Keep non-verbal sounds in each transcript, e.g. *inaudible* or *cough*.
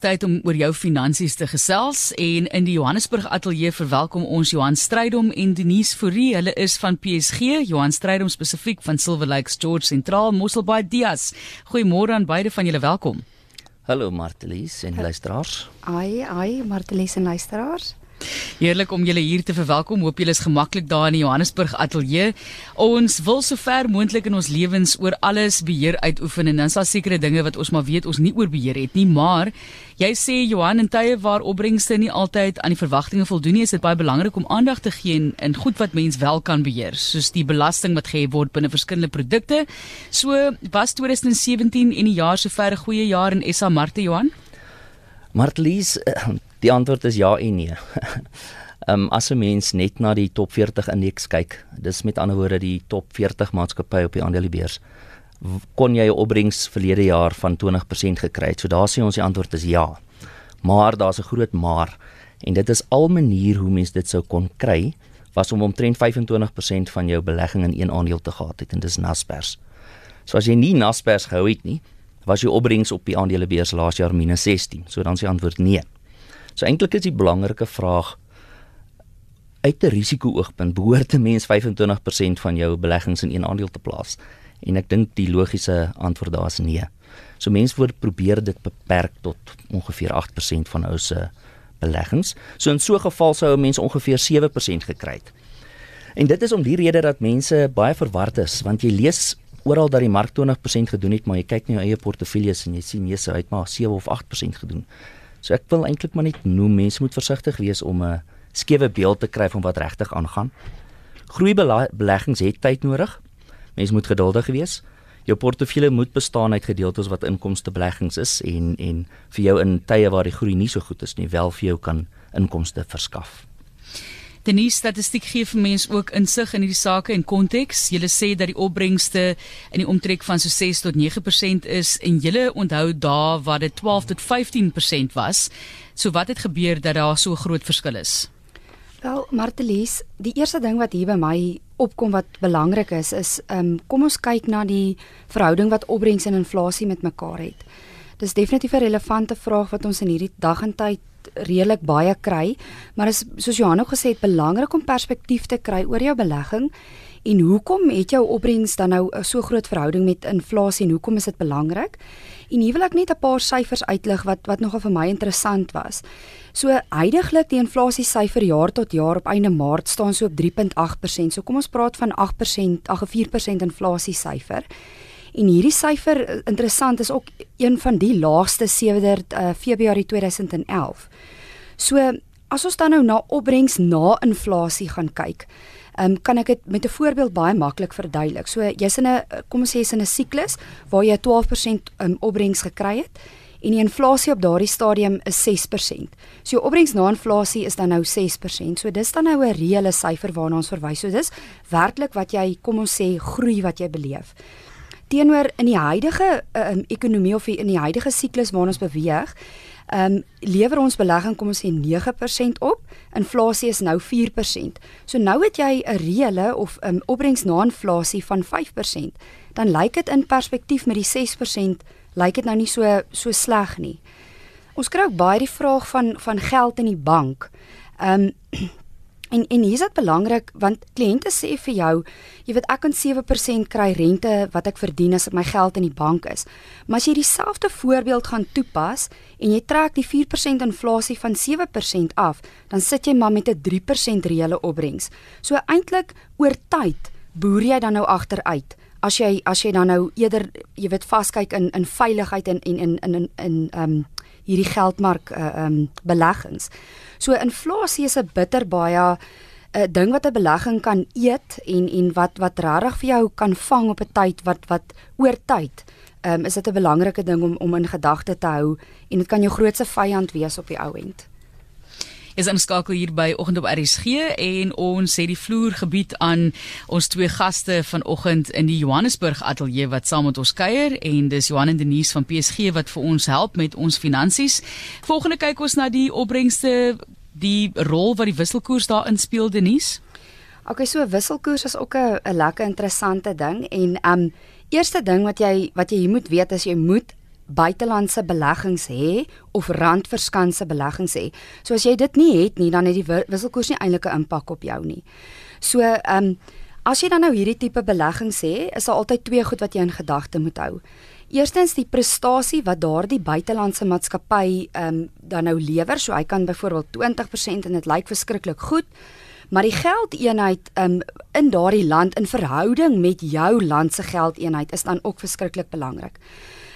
Tyd om oor jou finansies te gesels en in die Johannesburg ateljee verwelkom ons Johan Strydom en Denise Fourie. Hulle is van PSG, Johan Strydom spesifiek van Silver Lakes George Sentraal Mosselbaai Dias. Goeiemôre aan beide van julle, welkom. Hallo Martelies en luisteraars. Ai, ai, Martelies en luisteraars. Heerlik om julle hier te verwelkom. Hoop julle is gemaklik daar in die Johannesburg ateljee. Ons wil sover moontlik in ons lewens oor alles beheer uitoefen en dan daar sekere dinge wat ons maar weet ons nie oor beheer het nie, maar jy sê Johan in tye waar opbrengste nie altyd aan die verwagtinge voldoen nie, is dit baie belangrik om aandag te gee in goed wat mens wel kan beheer, soos die belasting wat gehef word binne verskillende produkte. So was 2017 en die jaar sover 'n goeie jaar in SA Markte Johan? Martelies, Die antwoord is ja en nee. *laughs* Ehm um, as 'n mens net na die top 40 indeks kyk, dis met ander woorde die top 40 maatskappye op die aandelebeurs, kon jy 'n opbrengs verlede jaar van 20% gekry het. So daar sê ons die antwoord is ja. Maar daar's 'n groot maar en dit is al manier hoe mens dit sou kon kry was om omtrent 25% van jou belegging in een aandeel te gehad het en dis Naspers. So as jy nie Naspers gehou het nie, was jou opbrengs op die aandelebeurs laas jaar minus 16. So dan is die antwoord nee. So eintlik is die belangrike vraag uit 'n risiko-oogpunt behoort 'n mens 25% van jou beleggings in een aandeel te plaas. En ek dink die logiese antwoord daar is nee. So mense word probeer dit beperk tot ongeveer 8% van ou se beleggings. So in so 'n geval sou 'n mens ongeveer 7% gekry het. En dit is om die rede dat mense baie verward is want jy lees oral dat die mark 20% gedoen het, maar jy kyk na jou eie portefeuilles en jy sien nee, hy het maar 7 of 8% gedoen. So ek wil eintlik maar net noem mense moet versigtig wees om 'n skewe beeld te kry van wat regtig aangaan. Groei beleggings het tyd nodig. Mense moet geduldig wees. Jou portefeulje moet bestaan uit gedeeltes wat inkomste beleggings is en en vir jou in tye waar die groei nie so goed is nie, wel vir jou kan inkomste verskaf. Die nuwe statistiek gee vir mense ook insig in hierdie sake en konteks. Julle sê dat die opbrengste in die omtrek van so 6 tot 9% is en julle onthou daar waar dit 12 tot 15% was. So wat het gebeur dat daar so 'n groot verskil is? Wel, Martelies, die eerste ding wat hier by my opkom wat belangrik is is ehm um, kom ons kyk na die verhouding wat opbrengs en inflasie met mekaar het. Dis definitief 'n relevante vraag wat ons in hierdie dag en tyd redelik baie kry, maar is soos Johan ook gesê het belangrik om perspektief te kry oor jou belegging en hoekom het jou opbrengs dan nou 'n so groot verhouding met inflasie en hoekom is dit belangrik? En hier wil ek net 'n paar syfers uitlig wat wat nogal vir my interessant was. So heidaglik die inflasie syfer jaar tot jaar op einde Maart staan so op 3.8%. So kom ons praat van 8%, ag 'n 4% inflasie syfer. En hierdie syfer eh, interessant is ook een van die laagste sedert uh, Februarie 2011. So as ons dan nou na opbrengs na inflasie gaan kyk, um, kan ek dit met 'n voorbeeld baie maklik verduidelik. So jy's in 'n kom ons sê jy's in 'n siklus waar jy 12% um, opbrengs gekry het en die inflasie op daardie stadium is 6%. So jou opbrengs na inflasie is dan nou 6%. So dis dan nou 'n reële syfer waarna ons verwys. So dis werklik wat jy kom ons sê groei wat jy beleef teenoor in die huidige um, ekonomie of in die huidige siklus waarin ons beweeg, ehm um, lewer ons belegging kom ons sê 9% op, inflasie is nou 4%. So nou het jy 'n reële of 'n um, opbrengs na inflasie van 5%. Dan lyk dit in perspektief met die 6% lyk dit nou nie so so sleg nie. Ons kry ook baie die vraag van van geld in die bank. Ehm um, En en hier is dit belangrik want kliënte sê vir jou, jy weet ek kan 7% kry rente wat ek verdien as my geld in die bank is. Maar as jy dieselfde voorbeeld gaan toepas en jy trek die 4% inflasie van 7% af, dan sit jy maar met 'n 3% reële opbrengs. So eintlik oor tyd boer jy dan nou agteruit. As jy as jy dan nou eerder jy weet vaskyk in in veiligheid en en in in in ehm um, hierdie geldmark uh um beleggings. So inflasie is 'n bitter baie 'n uh, ding wat 'n belegging kan eet en en wat wat regtig vir jou kan vang op 'n tyd wat wat oor tyd. Um is dit 'n belangrike ding om om in gedagte te hou en dit kan jou grootste vyand wees op die ou end is inskakel hier by Oggend op RSG en ons het die vloer gebied aan ons twee gaste vanoggend in die Johannesburg ateljee wat saam met ons kuier en dis Johan en Denise van PSG wat vir ons help met ons finansies. Volgende kyk ons na die opbrengste die rol wat die wisselkoers daarin speel Denise. Okay, so wisselkoers is ook 'n lekker interessante ding en um eerste ding wat jy wat jy moet weet is jy moet buitelandse beleggings hê of randverskanse beleggings hê. So as jy dit nie het nie, dan het die wisselkoers nie eintlik 'n impak op jou nie. So ehm um, as jy dan nou hierdie tipe beleggings hê, is daar altyd twee goed wat jy in gedagte moet hou. Eerstens die prestasie wat daardie buitelandse maatskappy ehm um, dan nou lewer, so hy kan byvoorbeeld 20% en dit lyk verskriklik goed maar die geldeenheid um, in daardie land in verhouding met jou land se geldeenheid is dan ook verskriklik belangrik.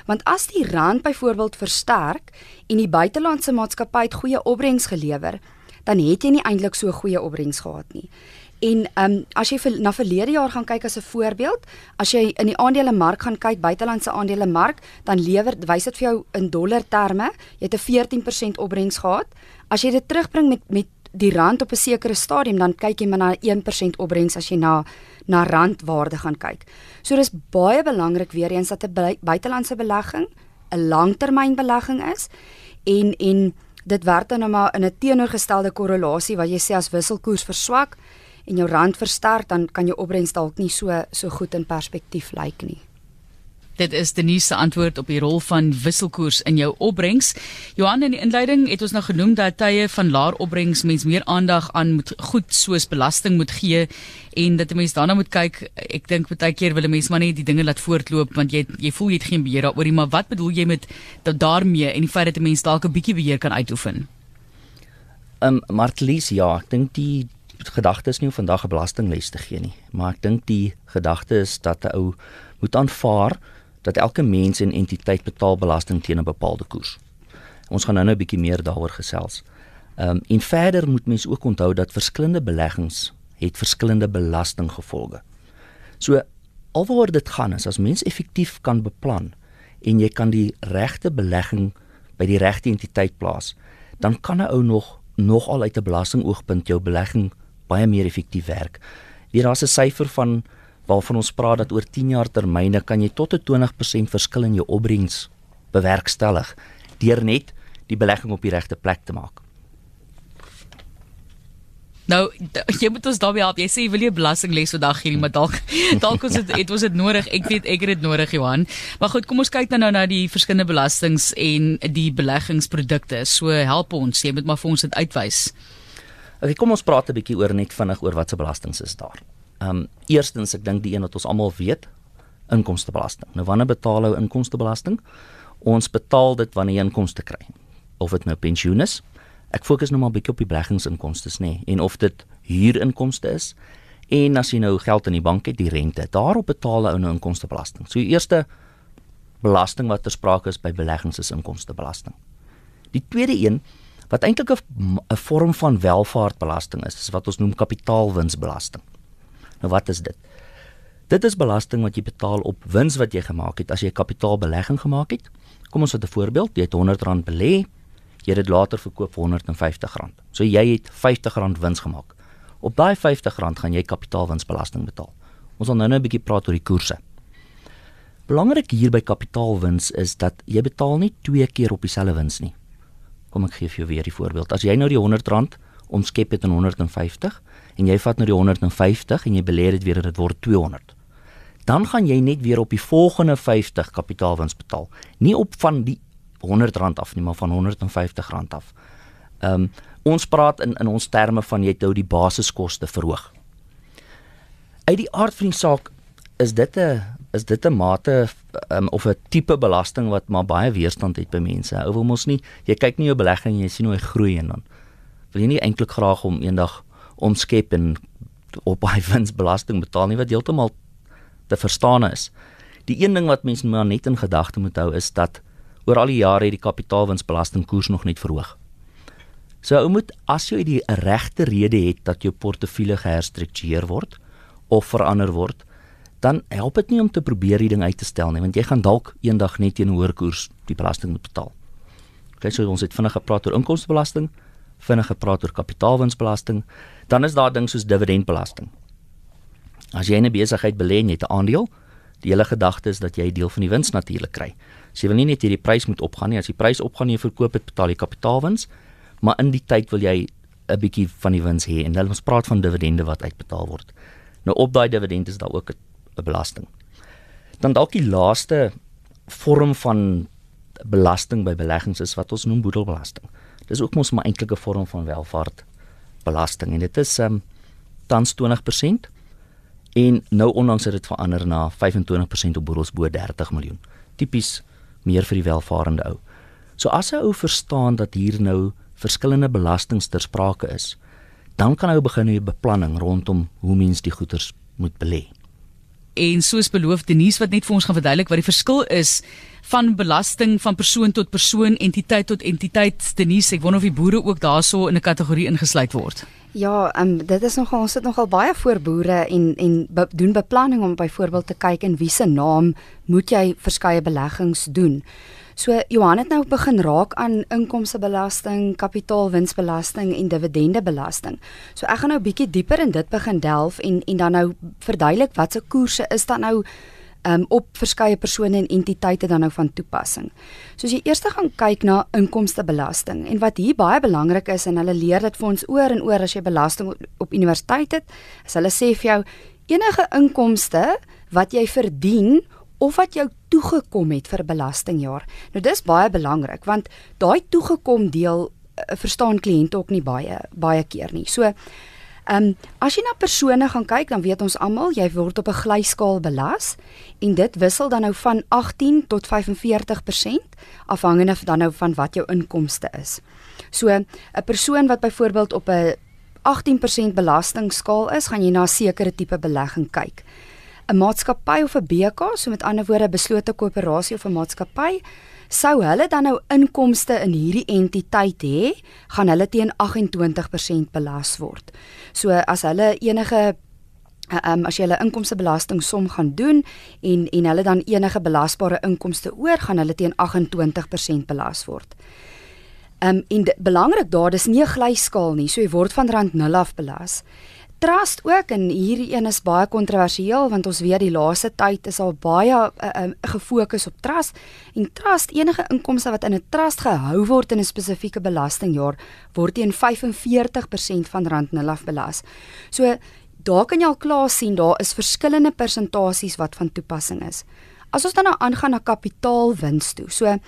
Want as die rand byvoorbeeld versterk en die buitelandse maatskappy het goeie opbrengs gelewer, dan het jy nie eintlik so goeie opbrengs gehad nie. En ehm um, as jy vir, na verlede jaar gaan kyk as 'n voorbeeld, as jy in die aandelemark gaan kyk, buitelandse aandelemark, dan lewer wys dit vir jou in dollar terme, jy het 'n 14% opbrengs gehad. As jy dit terugbring met met die rand op 'n sekere stadium dan kyk jy maar na 1% opbrengs as jy na na randwaarde gaan kyk. So dis baie belangrik weer eens dat 'n buitelandse belegging 'n langtermynbelegging is en en dit werk dan nou maar in 'n teenoorgestelde korrelasie wat jy sê as wisselkoers verswak en jou rand versterk dan kan jou opbrengs dalk nie so so goed in perspektief lyk nie. Dit is die nuutste antwoord op die rol van wisselkoers in jou opbrengs. Johan in die inleiding het ons nou genoem dat tye van laer opbrengs mens meer aandag aan moet goed soos belasting moet gee en dat 'n mens daarna moet kyk. Ek dink baie keer wil 'n mens maar net die dinge laat voortloop want jy jy voel jy het geen beheer daaroor nie, maar wat bedoel jy met dat daarmee en die feit dat 'n mens dalk 'n bietjie beheer kan uitoefen? Ehm um, Martlies, ja, ek dink die gedagte is nie om vandag 'n belastingles te gee nie, maar ek dink die gedagte is dat 'n ou moet aanvaar dat elke mens en entiteit betaal belasting teen 'n bepaalde koers. Ons gaan nou-nou 'n bietjie meer daaroor gesels. Ehm um, en verder moet mens ook onthou dat verskillende beleggings het verskillende belastinggevolge. So alwaar dit gaan is as mens effektief kan beplan en jy kan die regte belegging by die regte entiteit plaas, dan kan 'n ou nog nogal uit 'n belastingoogpunt jou belegging baie meer effektief werk. Weer daar's 'n syfer van waarvan ons praat dat oor 10 jaar termyne kan jy tot 'n 20% verskil in jou opbrengs bewerkstellig deur net die belegging op die regte plek te maak. Nou, jy moet ons daarby help. Jy sê jy wil nie 'n belastingles vandag gee nie, maar dalk *laughs* dalk ons het, het ons dit nodig. Ek weet ek het dit nodig, Johan. Maar goed, kom ons kyk nou na die verskillende belastings en die beleggingsprodukte. So help ons. Jy moet maar vir ons dit uitwys. Okay, kom ons praat 'n bietjie oor net vinnig oor wat se belastings is daar. Ehm um, eerstens ek dink die een wat ons almal weet, inkomstebelasting. Nou wanneer betaal ou inkomstebelasting? Ons betaal dit wanneer jy inkomste kry. Of dit nou pensioen is. Ek fokus nou maar 'n bietjie op die beleggingsinkomste nê nee, en of dit huurinkomste is en as jy nou geld in die bank het, die rente. Daarop betaal ou nou inkomstebelasting. So die eerste belasting wat ter sprake is by beleggings is inkomstebelasting. Die tweede een wat eintlik 'n vorm van welvaartbelasting is, is wat ons noem kapitaalwinsbelasting. Nou wat is dit? Dit is belasting wat jy betaal op wins wat jy gemaak het as jy 'n kapitaalbelegging gemaak het. Kom ons vat 'n voorbeeld, jy het R100 belê, jy het dit later verkoop vir R150. So jy het R50 wins gemaak. Op daai R50 gaan jy kapitaalwinsbelasting betaal. Ons gaan nou-nou 'n bietjie praat oor die koerse. Belangrik hier by kapitaalwins is dat jy betaal nie twee keer op dieselfde wins nie. Kom ek gee vir jou weer die voorbeeld. As jy nou die R100 omskep het in 150 en jy vat nou die 150 en jy belê dit weer en dit word 200. Dan gaan jy net weer op die volgende 50 kapitaalwins betaal. Nie op van die R100 af nie, maar van R150 af. Ehm um, ons praat in in ons terme van jy het nou die basiskoste verhoog. Uit die aard van die saak is dit 'n is dit 'n mate um, of 'n tipe belasting wat maar baie weerstand het by mense. Ou wil mos nie jy kyk nie jou belegging en jy sien hoe hy groei en dan wil jy nie eintlik graag om eendag omskep en op *laughs* baie winsbelasting betaal nie wat heeltemal te verstaan is. Die een ding wat mense maar net in gedagte moet hou is dat oor al die jare het die kapitaalwinsbelastingkoers nog net verhoog. So ou moet as jy die regte rede het dat jou portefeulje geherstruktureer word of verander word, dan help dit nie om te probeer die ding uit te stel nie, want jy gaan dalk eendag net teen 'n hoër koers die belasting moet betaal. Kyk, so ons het vinnig gepraat oor inkomstebelasting, vinnig gepraat oor kapitaalwinsbelasting, dan is daar ding soos dividendbelasting. As jy 'n besigheid belê en jy het 'n aandeel, die hele gedagte is dat jy 'n deel van die wins natuurlik kry. So jy wil nie net hierdie prys moet opgaan nie, as die prys opgaan en jy verkoop dit, betaal jy kapitaalwins, maar in die tyd wil jy 'n bietjie van die wins hê en dan ons praat van dividende wat uitbetaal word. Nou op daai dividend is daar ook 'n belasting. Dan dalk die laaste vorm van belasting by beleggings is wat ons noem boedelbelasting. Dis ook mos maar eintlik 'n vorm van welvaart belasting en dit is um tans 20% en nou onlangs het dit verander na 25% op boedels bo 30 miljoen. Tipies meer vir die welvarende ou. So as 'n ou verstaan dat hier nou verskillende belastings ter sprake is, dan kan hy begin met beplanning rondom hoe mens die goederes moet belê. En soos beloof Denise wat net vir ons gaan verduidelik wat die verskil is van belasting van persoon tot persoon, entiteit tot entiteit. Denise, ek wonder of die boere ook daarso in 'n kategorie ingesluit word. Ja, um, dit is nogal ons sit nogal baie voor boere en en be, doen beplanning om byvoorbeeld te kyk in wie se naam moet jy verskeie beleggings doen. So Johan het nou begin raak aan inkomstebelasting, kapitaalwinsbelasting en dividendebelasting. So ek gaan nou bietjie dieper in dit begin delf en en dan nou verduidelik watse koerse is dan nou um, op verskeie persone en entiteite dan nou van toepassing. So as jy eers gaan kyk na inkomstebelasting en wat hier baie belangrik is en hulle leer dit vir ons oor en oor as jy belasting op universiteit het, as hulle sê vir jou enige inkomste wat jy verdien of wat jou toegekom het vir belastingjaar. Nou dis baie belangrik want daai toegekom deel uh, verstaan kliënte ook nie baie baie keer nie. So Ehm um, as jy na persone gaan kyk, dan weet ons almal jy word op 'n glyskaal belas en dit wissel dan nou van 18 tot 45% afhangende dan nou van wat jou inkomste is. So 'n persoon wat byvoorbeeld op 'n 18% belastingskaal is, gaan jy na 'n sekere tipe belegging kyk. 'n Maatskappy of 'n BK, so met ander woorde 'n beslote koöperasie of 'n maatskappy, sou hulle dan nou inkomste in hierdie entiteit hê, gaan hulle teen 28% belas word. So as hulle enige um, as jy hulle inkomstebelasting som gaan doen en en hulle dan enige belasbare inkomste oor, gaan hulle teen 28% belas word. Ehm um, en belangrik daar, dis nie 'n glyskaal nie, so jy word van rand 0 af belas trust ook en hierdie een is baie kontroversieel want ons weet die laaste tyd is al baie uh, uh, gefokus op trust en trust enige inkomste wat in 'n trust gehou word in 'n spesifieke belastingjaar word teen 45% van rand nul af belas. So daar kan jy al klaar sien daar is verskillende persentasies wat van toepassing is. As ons dan nou aangaan na kapitaalwins toe. So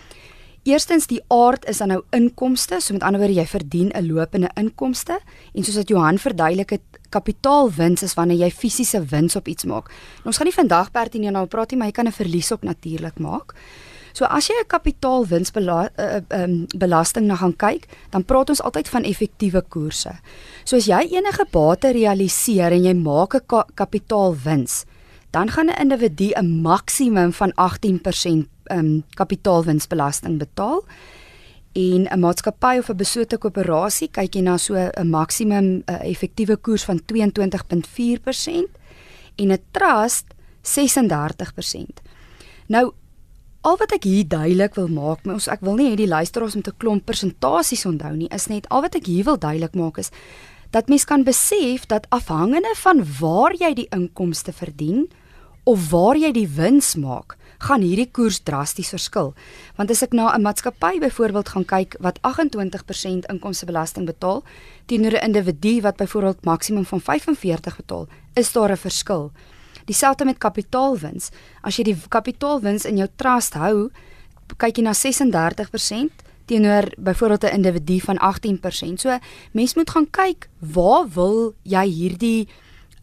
Eerstens die aard is dan nou inkomste, so met ander woorde jy verdien 'n lopende inkomste en soos wat Johan verduidelik het, kapitaalwins is wanneer jy fisiese wins op iets maak. Nou, ons gaan nie vandag pertinent nou praat nie, maar jy kan 'n verlies op natuurlik maak. So as jy 'n kapitaalwins bela uh, um, belasting na gaan kyk, dan praat ons altyd van effektiewe koerse. So as jy enige bate realiseer en jy maak 'n ka kapitaalwins, dan gaan 'n individu 'n maksimum van 18% um, kapitaalwinsbelasting betaal. En 'n maatskappy of 'n beslote koöperasie kyk jy na so 'n maksimum uh, effektiewe koers van 22.4% en 'n trust 36%. Nou al wat ek hier duidelik wil maak, ons ek wil nie hê die luisteraars moet 'n klomp persentasies onthou nie, is net al wat ek hier wil duidelik maak is dat mens kan besef dat afhangende van waar jy die inkomste verdien of waar jy die wins maak, gaan hierdie koers drasties verskil. Want as ek na 'n maatskappy byvoorbeeld gaan kyk wat 28% inkomstebelasting betaal teenoor 'n individu wat byvoorbeeld maksimum van 45 betaal, is daar 'n verskil. Dieselfde met kapitaalwins. As jy die kapitaalwins in jou trust hou, kyk jy na 36% teenoor byvoorbeeld 'n individu van 18%. So mens moet gaan kyk, waar wil jy hierdie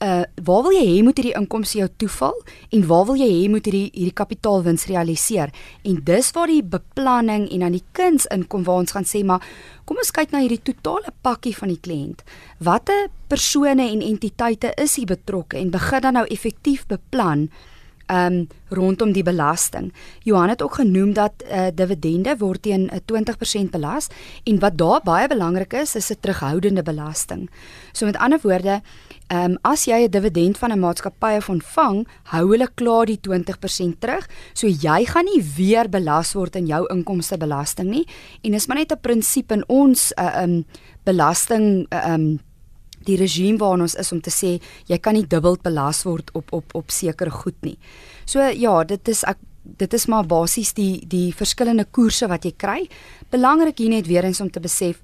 uh waar wil jy hê moet hierdie inkomste jou toeval en waar wil jy hê moet hierdie hierdie kapitaalwins realiseer? En dis waar die beplanning en dan die kuns inkom waar ons gaan sê maar kom ons kyk na hierdie totale pakkie van die kliënt. Watter persone en entiteite is hier betrokke en begin dan nou effektief beplan um rondom die belasting. Johan het ook genoem dat uh, dividende word teen uh, 20% belas en wat daar baie belangrik is is 'n terughoudende belasting. So met ander woorde, Ehm um, as jy 'n dividend van 'n maatskappy ontvang, hou hulle klaar die 20% terug, so jy gaan nie weer belas word in jou inkomstebelasting nie. En is maar net 'n prinsip in ons uh, ehm um, belasting uh, ehm um, die regime waarin ons is om te sê jy kan nie dubbel belas word op op op sekere goed nie. So ja, dit is ek dit is maar basies die die verskillende koerse wat jy kry. Belangrik hier net weer eens om te besef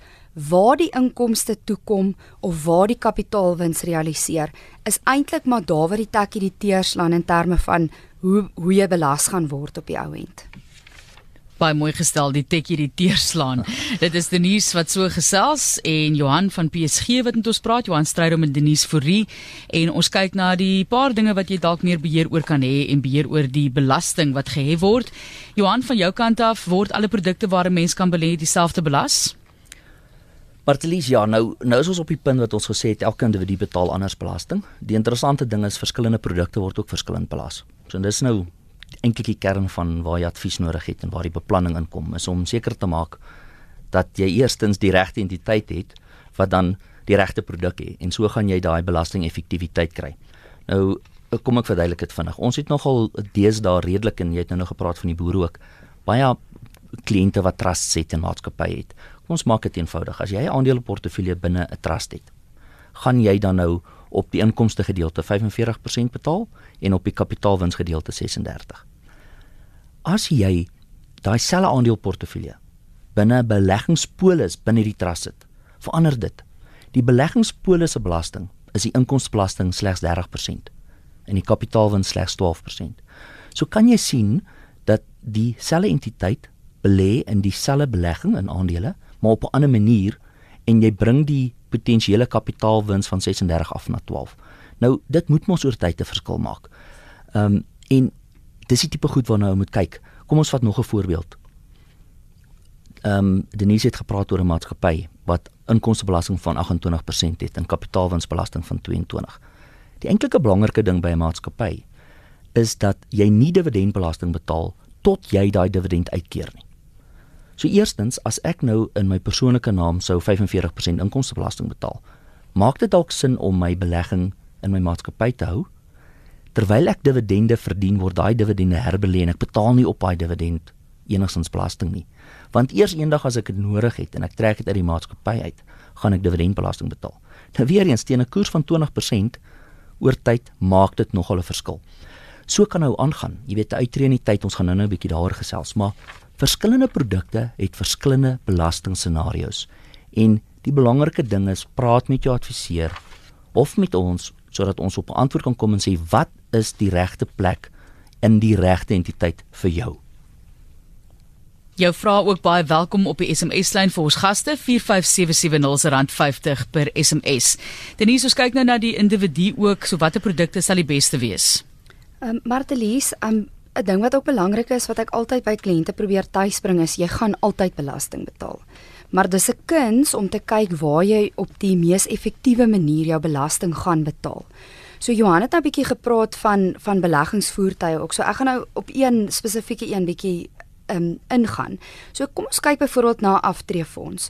waar die inkomste toe kom of waar die kapitaalwins realiseer is eintlik maar daar waar die tekkie die teerslaan in terme van hoe hoe jy belas gaan word op die ou end. Baie mooi gestel die tek hierdie teerslaan. Dit is Denise wat so gesels en Johan van PSG wat met ons praat. Johan stry om met Denise Fourie en ons kyk na die paar dinge wat jy dalk meer beheer oor kan hê en beheer oor die belasting wat gehef word. Johan van jou kant af word alle produkte waar 'n mens kan belê dieselfde belas? Martelies, ja, nou nou is ons op die punt wat ons gesê het elke individu betaal anders belasting. Die interessante ding is verskillende produkte word ook verskillend belas. So dis nou eintlik die kern van waar jy advies nodig het en waar die beplanning inkom is om seker te maak dat jy eerstens die regte entiteit het wat dan die regte produk het en so gaan jy daai belastingeffektiwiteit kry. Nou kom ek verduidelik dit vinnig. Ons het nogal deesdae redelik en jy het nou nog gepraat van die boere ook baie kliënte wat trusts het en maatskappye het. Kom ons maak dit eenvoudig. As jy 'n aandeleportefeulje binne 'n trust het, gaan jy dan nou op die inkomste gedeelte 45% betaal en op die kapitaalwins gedeelte 36. As jy daai selfe aandeleportefeulje binne 'n beleggingspolis binne die trust sit, verander dit. Die beleggingspolis se belasting is die inkomstebelasting slegs 30% en die kapitaalwins slegs 12%. So kan jy sien dat dieselfde entiteit belê in dieselfde belegging in aandele, maar op 'n ander manier en jy bring die potensiële kapitaalwins van 36 af na 12. Nou dit moet mos oor tyd 'n verskil maak. Ehm um, en dis die tipe goed waarna jy moet kyk. Kom ons vat nog 'n voorbeeld. Ehm um, Denise het gepraat oor 'n maatskappy wat inkomstebelasting van 28% het en kapitaalwinsbelasting van 22. Die enkelike belangrike ding by 'n maatskappy is dat jy nie dividendbelasting betaal tot jy daai dividend uitkeer nie. So eerstens, as ek nou in my persoonlike naam sou 45% inkomstebelasting betaal, maak dit dalk sin om my belegging in my maatskappy te hou. Terwyl ek dividende verdien, word daai dividende herbelê en ek betaal nie op daai dividend enigstens belasting nie. Want eers eendag as ek dit nodig het en ek trek dit uit die maatskappy uit, gaan ek dividendbelasting betaal. Nou weer eens teen 'n koers van 20% oor tyd maak dit nogal 'n verskil. So kan nou aangaan. Jy weet, uittreë in die tyd, ons gaan nou-nou 'n bietjie daaroor gesels, maar Verskillende produkte het verskillende belastingscenario's en die belangrike ding is praat met jou adviseur of met ons sodat ons op 'n antwoord kan kom en sê wat is die regte plek in die regte entiteit vir jou. Jou vrae ook baie welkom op die SMS-lyn vir ons gaste 45770 rand 50 per SMS. Denise, ons kyk nou na die individu ook, so watter produkte sal die beste wees? Ehm um, Martelies, ehm um, 'n ding wat ook belangrik is wat ek altyd by kliënte probeer tuisbring is jy gaan altyd belasting betaal. Maar dis 'n kuns om te kyk waar jy op die mees effektiewe manier jou belasting gaan betaal. So Johan het nou 'n bietjie gepraat van van beleggingsvoertuie ook. So ek gaan nou op een spesifieke een bietjie um, ingaan. So kom ons kyk byvoorbeeld na aftreefonds.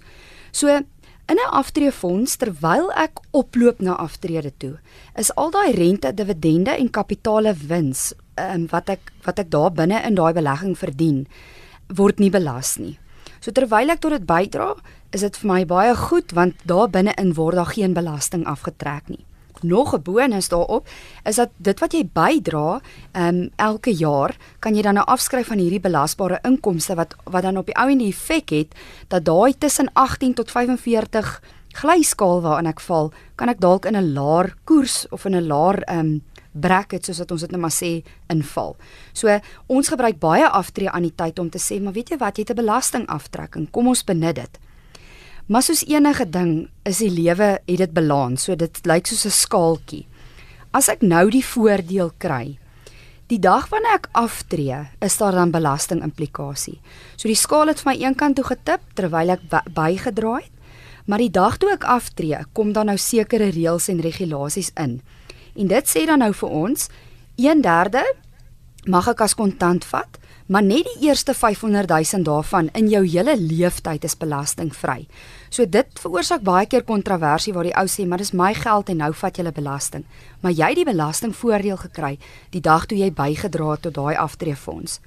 So in 'n aftreefonds terwyl ek oploop na aftrede toe, is al daai rente, dividende en kapitale wins um, wat ek wat ek daar binne in daai belegging verdien word nie belas nie. So terwyl ek tot dit bydra, is dit vir my baie goed want daar binne-in word daar geen belasting afgetrek nie. Nog 'n bonus daarop is dat dit wat jy bydra, ehm um, elke jaar kan jy dan nou afskryf van hierdie belasbare inkomste wat wat dan op die ou en die effek het dat daai tussen 18 tot 45 glyskaal waarin ek val, kan ek dalk in 'n laer koers of in 'n laer ehm um, bracket soos wat ons dit nou maar sê inval. So ons gebruik baie aftree aan die tyd om te sê, maar weet jy wat, jy het 'n belastingaftrekking. Kom ons benut dit. Maar soos enige ding is die lewe het dit balans. So dit lyk soos 'n skaaltjie. As ek nou die voordeel kry, die dag wanneer ek aftree, is daar dan belasting implikasie. So die skaal het vir my eenkant toe getip terwyl ek bygedra het. Maar die dag toe ek aftree, kom dan nou sekere reëls en regulasies in. En dit sê dan nou vir ons 1/3 mag ek as kontant vat, maar net die eerste 500 000 daarvan in jou hele lewenstyd is belastingvry. So dit veroorsaak baie keer kontroversie waar die ou sê, maar dis my geld en nou vat jy belasting. Maar jy het die belastingvoordeel gekry die dag toe jy bygedra het tot daai aftreefonds.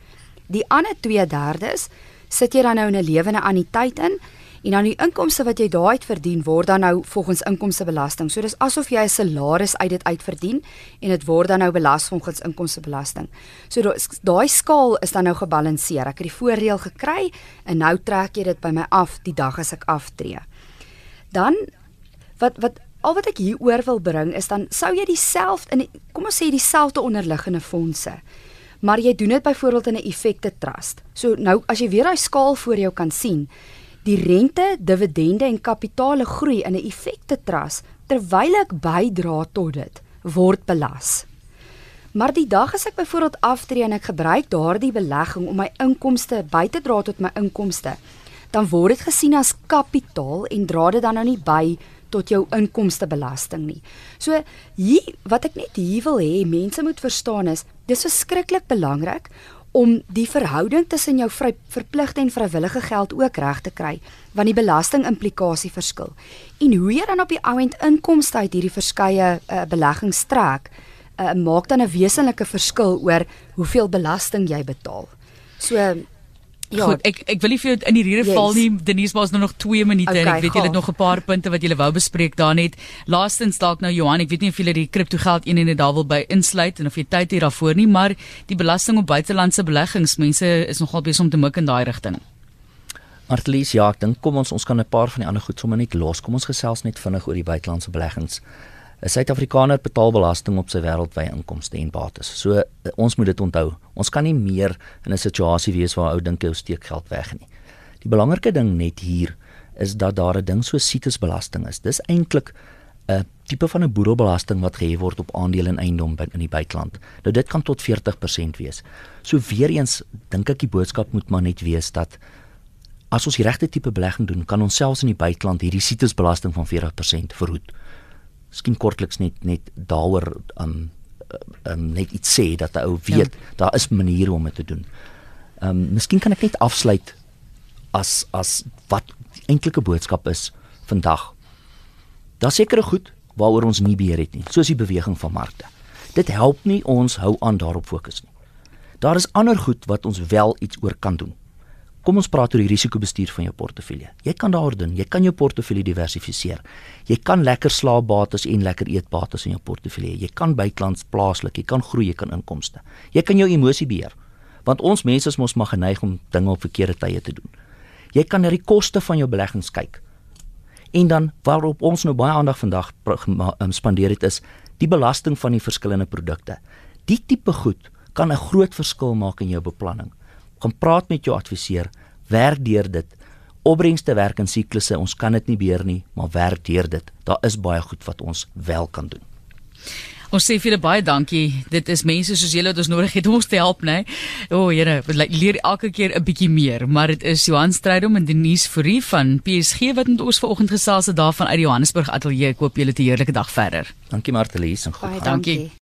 Die ander 2/3 sit jy dan nou in 'n lewende anniteit in En dan die inkomste wat jy daaruit verdien word dan nou volgens inkomstebelasting. So dis asof jy 'n salaris uit dit uit verdien en dit word dan nou belas volgens inkomstebelasting. So daai skaal is dan nou gebalanseer. Ek het die voordeel gekry en nou trek jy dit by my af die dag as ek aftree. Dan wat wat al wat ek hieroor wil bring is dan sou jy dieselfde in kom ons sê dieselfde onderliggende fondse maar jy doen dit byvoorbeeld in 'n effekte trust. So nou as jy weer daai skaal voor jou kan sien, die rente, dividende en kapitaale groei in 'n effekte trust terwyl ek bydra tot dit word belas. Maar die dag as ek byvoorbeeld aftree en ek gebruik daardie belegging om my inkomste by te dra tot my inkomste, dan word dit gesien as kapitaal en dra dit dan nou nie by tot jou inkomstebelasting nie. So hier wat ek net hier wil hê mense moet verstaan is, dis verskriklik belangrik om die verhouding tussen jou vry, verpligte en vrywillige geld ook reg te kry, want die belasting implikasie verskil. En hoe jy dan op die ouend inkomste uit hierdie verskeie uh, beleggings trek, uh, maak dan 'n wesenlike verskil oor hoeveel belasting jy betaal. So Ja, Goed, ek ek wil nie vir jou in die rede yes. val nie. Denise, maar ons nou nog 2 minute okay, en ek weet julle het nog 'n paar punte wat julle wou bespreek daar net. Laastens dalk nou Johan, ek weet nie of julle die kripto geld een en net daar wil by insluit en of jy tyd hier daarvoor nie, maar die belasting op buitelandse beleggings, mense is nogal besig om te mik in daai rigting. Martelies, ja, ek dink kom ons ons kan 'n paar van die ander goed sommer net los. Kom ons gesels net vinnig oor die buitelandse beleggings. 'n Suid-Afrikaner betaal belasting op sy wêreldwye inkomste en bates. So uh, ons moet dit onthou. Ons kan nie meer in 'n situasie wees waar ou dink jy steek geld weg nie. Die belangrike ding net hier is dat daar 'n ding so situsbelasting is. Dis eintlik 'n tipe van 'n boedelbelasting wat gehef word op aandele en eiendom in die buiteland. Nou dit kan tot 40% wees. So weer eens dink ek die boodskap moet maar net wees dat as ons die regte tipe belegging doen, kan ons selfs in die buiteland hierdie situsbelasting van 40% verhoed miskien kortliks net net daaroor um um net iets sê dat 'n ou weet ja. daar is maniere om dit te doen. Um miskien kan ek net afsluit as as wat die eintlike boodskap is vandag. Daar sekerre goed waaroor ons nie beheer het nie, soos die beweging van markte. Dit help nie ons hou aan daarop fokus nie. Daar is ander goed wat ons wel iets oor kan doen. Kom ons praat oor die risikobestuur van jou portefeulje. Jy kan daaroor doen. Jy kan jou portefeulje diversifiseer. Jy kan lekker slaapbates en lekker eetbates in jou portefeulje. Jy kan buitelands plaaslik, jy kan groei, jy kan inkomste. Jy kan jou emosie beheer. Want ons mense is mos maar geneig om dinge op verkeerde tye te doen. Jy kan na die koste van jou beleggings kyk. En dan waarop ons nou baie aandag vandag spandeer het is die belasting van die verskillende produkte. Die tipe goed kan 'n groot verskil maak in jou beplanning gaan praat met jou adviseur, werk deur dit. Opbrengste werk in siklusse, ons kan dit nie beheer nie, maar werk deur dit. Daar is baie goed wat ons wel kan doen. Ons sê vir julle baie dankie. Dit is mense soos julle wat ons nodig het om ons te help, né? O, oh, Here, leer elke keer 'n bietjie meer, maar dit is Johan Strydom en Denise Fourie van PSG wat met ons vanoggend gesels het daarvan uit die Johannesburg ateljee. Ek hoop julle 'n heerlike dag verder. Dankie Martelies en goed. Baie dankie. dankie.